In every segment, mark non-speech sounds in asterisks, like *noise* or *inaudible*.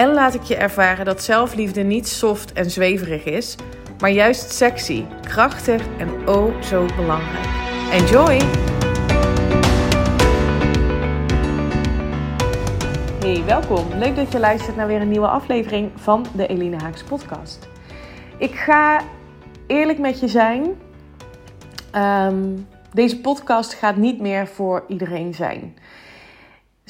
en laat ik je ervaren dat zelfliefde niet soft en zweverig is, maar juist sexy, krachtig en oh zo belangrijk. Enjoy! Hey, welkom. Leuk dat je luistert naar weer een nieuwe aflevering van de Eline Haaks podcast. Ik ga eerlijk met je zijn. Ehm, deze podcast gaat niet meer voor iedereen zijn.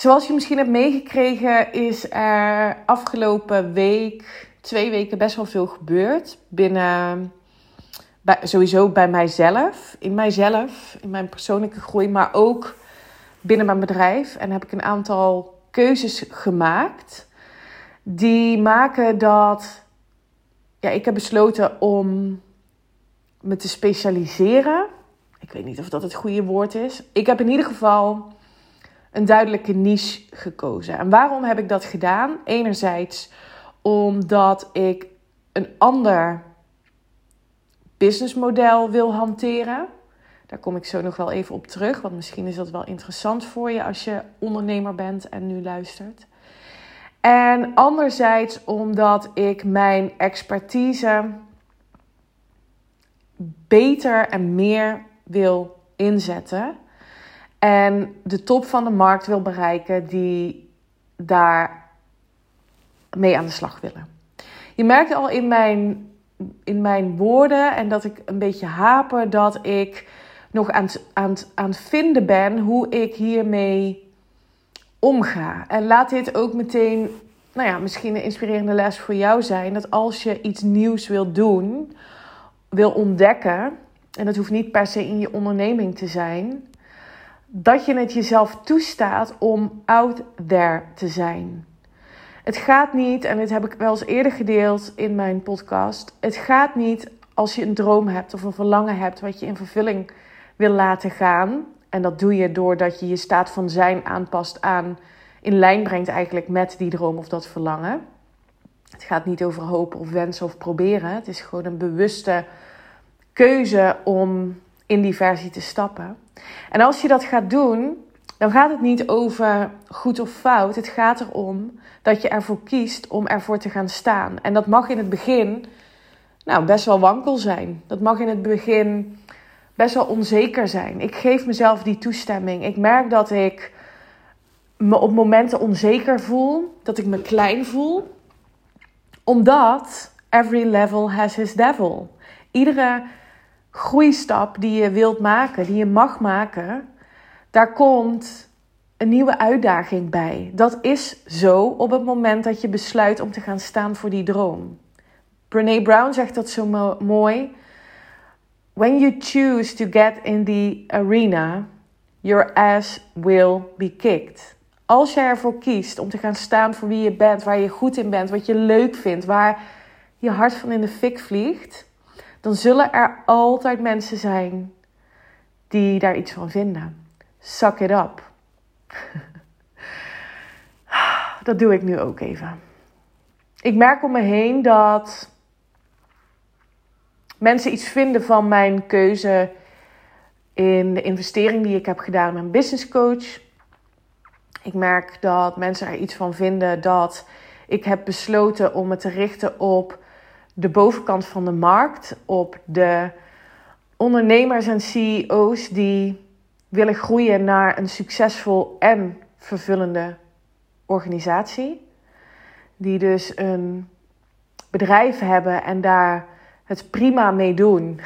Zoals je misschien hebt meegekregen, is er afgelopen week, twee weken best wel veel gebeurd. Binnen, bij, sowieso bij mijzelf, in mijzelf, in mijn persoonlijke groei, maar ook binnen mijn bedrijf. En heb ik een aantal keuzes gemaakt die maken dat ja, ik heb besloten om me te specialiseren. Ik weet niet of dat het goede woord is. Ik heb in ieder geval een duidelijke niche gekozen. En waarom heb ik dat gedaan? Enerzijds omdat ik een ander businessmodel wil hanteren. Daar kom ik zo nog wel even op terug, want misschien is dat wel interessant voor je als je ondernemer bent en nu luistert. En anderzijds omdat ik mijn expertise beter en meer wil inzetten. En de top van de markt wil bereiken die daar mee aan de slag willen. Je merkt al in mijn, in mijn woorden en dat ik een beetje haper dat ik nog aan het, aan, aan het vinden ben hoe ik hiermee omga. En laat dit ook meteen, nou ja, misschien een inspirerende les voor jou zijn. Dat als je iets nieuws wil doen, wil ontdekken, en dat hoeft niet per se in je onderneming te zijn, dat je het jezelf toestaat om out there te zijn. Het gaat niet, en dit heb ik wel eens eerder gedeeld in mijn podcast. Het gaat niet als je een droom hebt of een verlangen hebt wat je in vervulling wil laten gaan. En dat doe je doordat je je staat van zijn aanpast aan, in lijn brengt eigenlijk met die droom of dat verlangen. Het gaat niet over hopen of wensen of proberen. Het is gewoon een bewuste keuze om in die versie te stappen. En als je dat gaat doen, dan gaat het niet over goed of fout. Het gaat erom dat je ervoor kiest om ervoor te gaan staan. En dat mag in het begin nou, best wel wankel zijn. Dat mag in het begin best wel onzeker zijn. Ik geef mezelf die toestemming. Ik merk dat ik me op momenten onzeker voel, dat ik me klein voel, omdat every level has his devil. Iedere groeistap die je wilt maken, die je mag maken, daar komt een nieuwe uitdaging bij. Dat is zo op het moment dat je besluit om te gaan staan voor die droom. Brene Brown zegt dat zo mooi. When you choose to get in the arena, your ass will be kicked. Als jij ervoor kiest om te gaan staan voor wie je bent, waar je goed in bent, wat je leuk vindt, waar je hart van in de fik vliegt, dan zullen er altijd mensen zijn die daar iets van vinden. Suck it up. *laughs* Dat doe ik nu ook even. Ik merk om me heen dat mensen iets vinden van mijn keuze in de investering die ik heb gedaan met een business coach. Ik merk dat mensen er iets van vinden dat ik heb besloten om me te richten op de bovenkant van de markt, op de ondernemers en CEO's die willen groeien naar een succesvol en vervullende organisatie. Die dus een bedrijf hebben en daar het prima mee doen,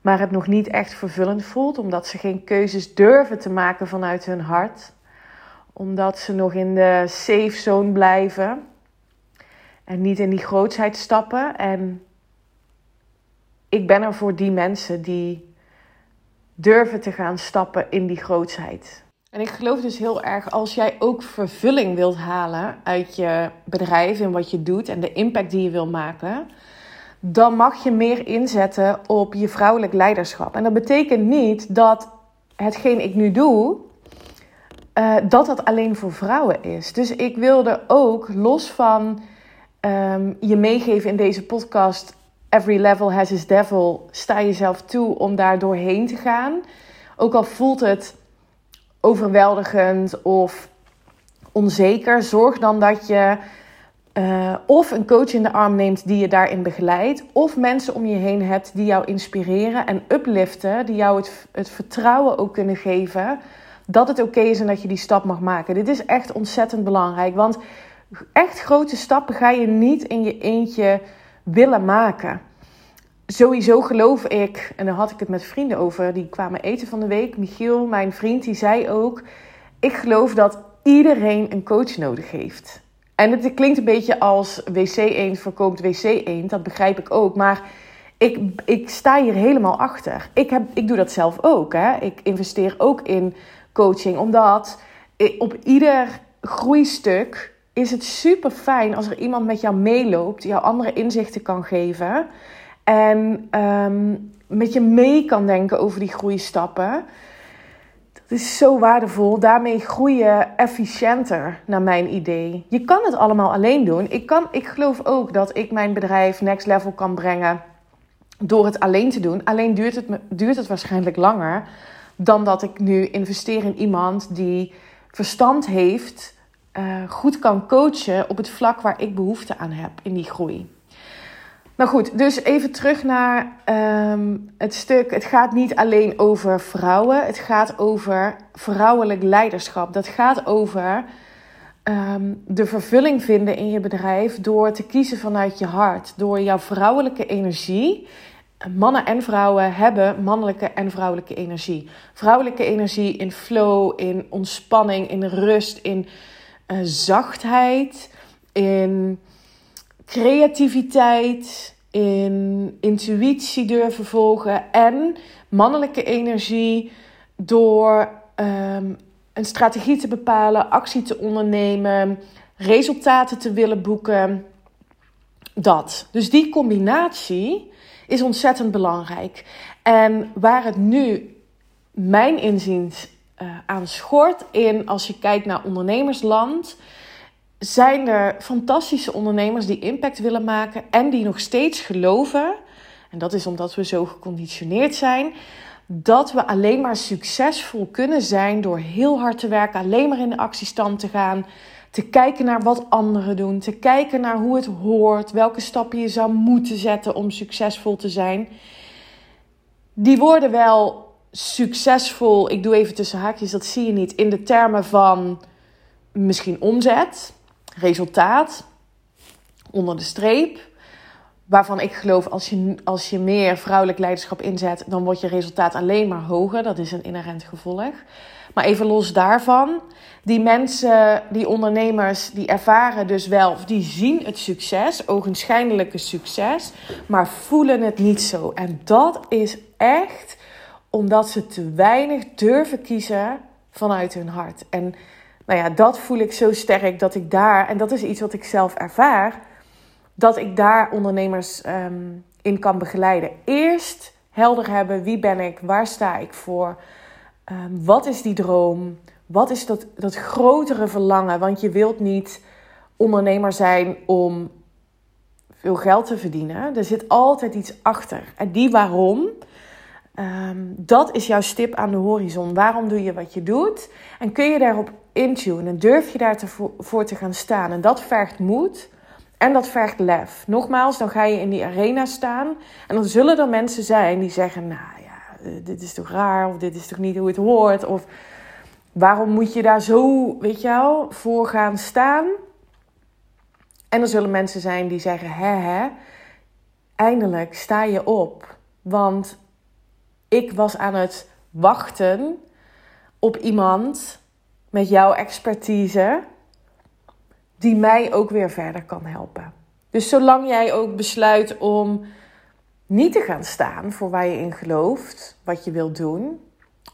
maar het nog niet echt vervullend voelt, omdat ze geen keuzes durven te maken vanuit hun hart, omdat ze nog in de safe zone blijven en niet in die grootsheid stappen. En ik ben er voor die mensen die durven te gaan stappen in die grootsheid. En ik geloof dus heel erg, als jij ook vervulling wilt halen uit je bedrijf en wat je doet en de impact die je wil maken, dan mag je meer inzetten op je vrouwelijk leiderschap. En dat betekent niet dat hetgeen ik nu doe, uh, dat dat alleen voor vrouwen is. Dus ik wilde ook los van ehm, je meegeven in deze podcast. Every level has its devil. Sta jezelf toe om daar doorheen te gaan. Ook al voelt het overweldigend of onzeker, zorg dan dat je uh, of een coach in de arm neemt die je daarin begeleidt, of mensen om je heen hebt die jou inspireren en upliften, die jou het, het vertrouwen ook kunnen geven dat het oké is en dat je die stap mag maken. Dit is echt ontzettend belangrijk, want echt grote stappen ga je niet in je eentje willen maken. Sowieso geloof ik, en daar had ik het met vrienden over, die kwamen eten van de week. Michiel, mijn vriend, die zei ook: Ik geloof dat iedereen een coach nodig heeft. En het klinkt een beetje als wc eend verkoopt wc eend, dat begrijp ik ook. Maar ik, ik sta hier helemaal achter. Ik, heb, ik doe dat zelf ook. Hè? Ik investeer ook in coaching, omdat op ieder groeistuk is het super fijn als er iemand met jou meeloopt, jou andere inzichten kan geven en um, met je mee kan denken over die groeistappen. Het is zo waardevol. Daarmee groei je efficiënter, naar mijn idee. Je kan het allemaal alleen doen. Ik, kan, ik geloof ook dat ik mijn bedrijf next level kan brengen door het alleen te doen. Alleen duurt het, duurt het waarschijnlijk langer dan dat ik nu investeer in iemand die verstand heeft, uh, goed kan coachen op het vlak waar ik behoefte aan heb in die groei. Nou goed, dus even terug naar ehm, het stuk. Het gaat niet alleen over vrouwen, het gaat over vrouwelijk leiderschap. Dat gaat over ehm, de vervulling vinden in je bedrijf door te kiezen vanuit je hart, door jouw vrouwelijke energie. Mannen en vrouwen hebben mannelijke en vrouwelijke energie. Vrouwelijke energie in flow, in ontspanning, in rust, in zachtheid, in creativiteit, in intuïtie durven volgen en mannelijke energie door um, een strategie te bepalen, actie te ondernemen, resultaten te willen boeken. Dat. Dus die combinatie is ontzettend belangrijk. En waar het nu, mijn inziens, uh, aan schort in als je kijkt naar ondernemersland zijn er fantastische ondernemers die impact willen maken en die nog steeds geloven, en dat is omdat we zo geconditioneerd zijn, dat we alleen maar succesvol kunnen zijn door heel hard te werken, alleen maar in de actiestand te gaan, te kijken naar wat anderen doen, te kijken naar hoe het hoort, welke stappen je zou moeten zetten om succesvol te zijn. Die worden wel succesvol, ik doe even tussen haakjes, dat zie je niet, in de termen van misschien omzet resultaat onder de streep. Waarvan ik geloof, als je, als je meer vrouwelijk leiderschap inzet, dan wordt je resultaat alleen maar hoger. Dat is een inherent gevolg. Maar even los daarvan, die mensen, die ondernemers, die ervaren dus wel, of die zien het succes, ogenschijnlijke succes, maar voelen het niet zo. En dat is echt omdat ze te weinig durven kiezen vanuit hun hart. En nou ja, dat voel ik zo sterk dat ik daar, en dat is iets wat ik zelf ervaar, dat ik daar ondernemers ehm, in kan begeleiden. Eerst helder hebben wie ben ik, waar sta ik voor, um, wat is die droom, wat is dat, dat grotere verlangen. Want je wilt niet ondernemer zijn om veel geld te verdienen. Er zit altijd iets achter. En die waarom, Um, dat is jouw stip aan de horizon. Waarom doe je wat je doet? En kun je daarop intunen? Durf je daar te voor te gaan staan? En dat vergt moed en dat vergt lef. Nogmaals, dan ga je in die arena staan. En dan zullen er mensen zijn die zeggen: Nou ja, eh, dit is toch raar? Of dit is toch niet hoe het hoort? Of waarom moet je daar zo, weet je wel, voor gaan staan? En er zullen mensen zijn die zeggen: Hè, hè, eindelijk sta je op. Want ik was aan het wachten op iemand met jouw expertise die mij ook weer verder kan helpen. Dus zolang jij ook besluit om niet te gaan staan voor waar je in gelooft, wat je wilt doen,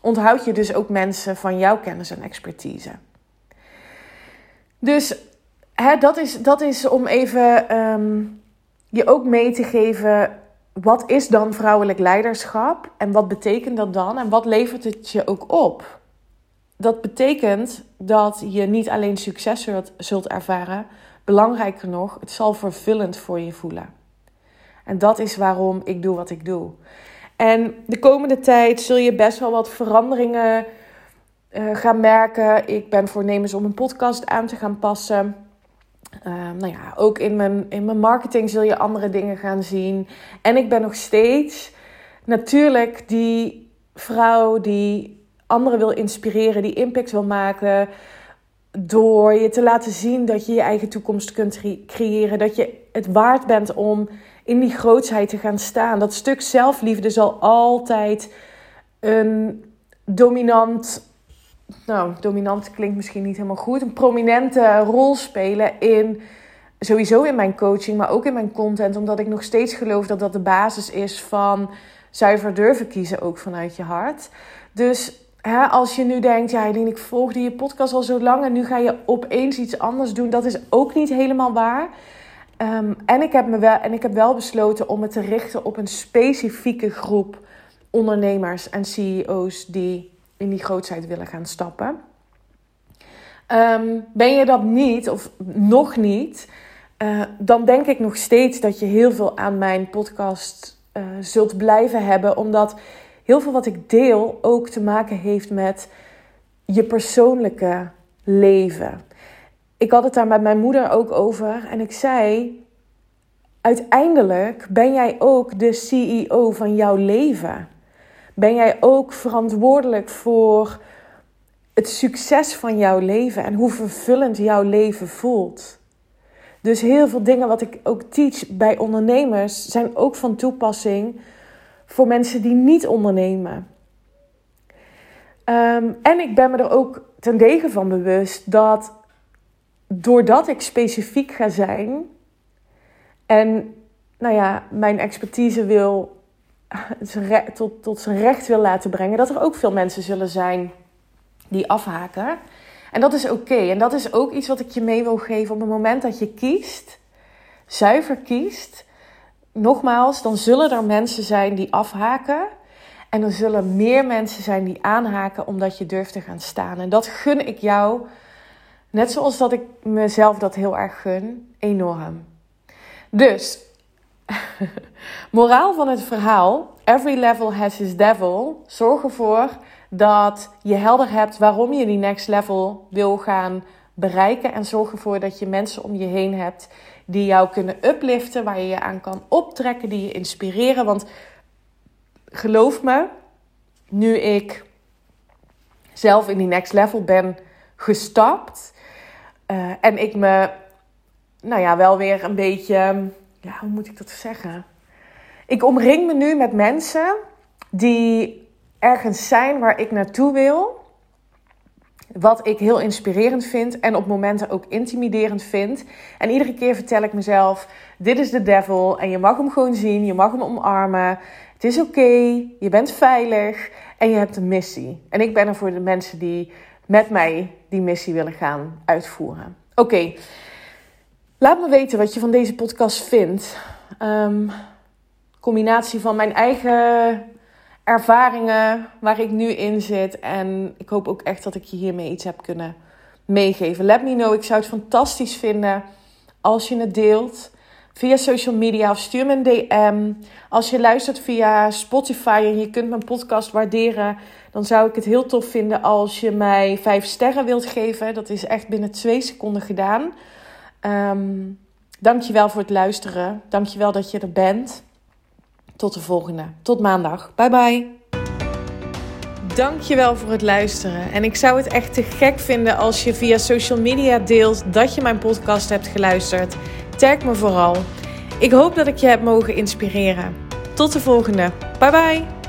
onthoud je dus ook mensen van jouw kennis en expertise. Dus hè, dat, is, dat is om even um, je ook mee te geven. Wat is dan vrouwelijk leiderschap? En wat betekent dat dan? En wat levert het je ook op? Dat betekent dat je niet alleen succes zult, ervaren, belangrijker nog, het zal vervullend voor je voelen. En dat is waarom ik doe wat ik doe. En de komende tijd zul je best wel wat veranderingen uh, gaan merken. Ik ben voornemens om een podcast aan te gaan passen. Uh, nou ja, ook in mijn, in mijn marketing zul je andere dingen gaan zien. En ik ben nog steeds natuurlijk die vrouw die anderen wil inspireren, die impact wil maken. Door je te laten zien dat je je eigen toekomst kunt creëren. Dat je het waard bent om in die grootsheid te gaan staan. Dat stuk zelfliefde zal altijd een dominant. Nou, dominant klinkt misschien niet helemaal goed. Een prominente rol spelen in. Sowieso in mijn coaching, maar ook in mijn content. Omdat ik nog steeds geloof dat dat de basis is van zuiver durven kiezen, ook vanuit je hart. Dus hè, als je nu denkt, ja, ik volgde je podcast al zo lang en nu ga je opeens iets anders doen, dat is ook niet helemaal waar. Ehm, en, ik heb me wel, en ik heb wel besloten om me te richten op een specifieke groep ondernemers en CEO's die in die grootheid willen gaan stappen. Ehm, ben je dat niet of nog niet, uh, dan denk ik nog steeds dat je heel veel aan mijn podcast uh, zult blijven hebben, omdat heel veel wat ik deel ook te maken heeft met je persoonlijke leven ik had het daar met mijn moeder ook over. En ik zei: Uiteindelijk ben jij ook de CEO van jouw leven. Ben jij ook verantwoordelijk voor het succes van jouw leven en hoe vervullend jouw leven voelt. Dus heel veel dingen wat ik ook teach bij ondernemers zijn ook van toepassing voor mensen die niet ondernemen. Um, en ik ben me er ook ten dege van bewust dat doordat ik specifiek ga zijn en nou ja, mijn expertise wil *laughs* tot, tot zijn recht wil laten brengen, dat er ook veel mensen zullen zijn die afhaken. En dat is oké. En dat is ook iets wat ik je mee wil geven op het moment dat je kiest, zuiver kiest. Nogmaals, dan zullen er mensen zijn die afhaken. En er zullen meer mensen zijn die aanhaken omdat je durft te gaan staan. En dat gun ik jou Net zoals dat ik mezelf dat heel erg gun, enorm. Dus, *laughs* moraal van het verhaal: every level has its devil. Zorg ervoor dat je helder hebt waarom je die next level wil gaan bereiken. En zorg ervoor dat je mensen om je heen hebt die jou kunnen upliften, waar je je aan kan optrekken, die je inspireren. Want geloof me, nu ik zelf in die next level ben gestapt, uh, en ik me, nou ja, wel weer een beetje, ja, hoe moet ik dat zeggen? Ik omring me nu met mensen die ergens zijn waar ik naartoe wil. Wat ik heel inspirerend vind en op momenten ook intimiderend vind. En iedere keer vertel ik mezelf: dit is de devil en je mag hem gewoon zien, je mag hem omarmen. Het is oké, je bent veilig en je hebt een missie. En ik ben er voor de mensen die met mij die missie willen gaan uitvoeren. Oké, laat me weten wat je van deze podcast vindt. Um, combinatie van mijn eigen ervaringen waar ik nu in zit. En ik hoop ook echt dat ik je hiermee iets heb kunnen meegeven. Let me know. Ik zou het fantastisch vinden als je het deelt via social media of stuur me een DM. Als je luistert via Spotify en je kunt mijn podcast waarderen, dan zou ik het heel tof vinden als je mij vijf sterren wilt geven. Dat is echt binnen twee seconden gedaan. Um, dankjewel voor het luisteren. Dankjewel dat je er bent. Tot de volgende. Tot maandag. Bye bye. Dankjewel voor het luisteren. En ik zou het echt te gek vinden als je via social media deelt dat je mijn podcast hebt geluisterd. Tag me vooral. Ik hoop dat ik je heb mogen inspireren. Tot de volgende. Bye bye.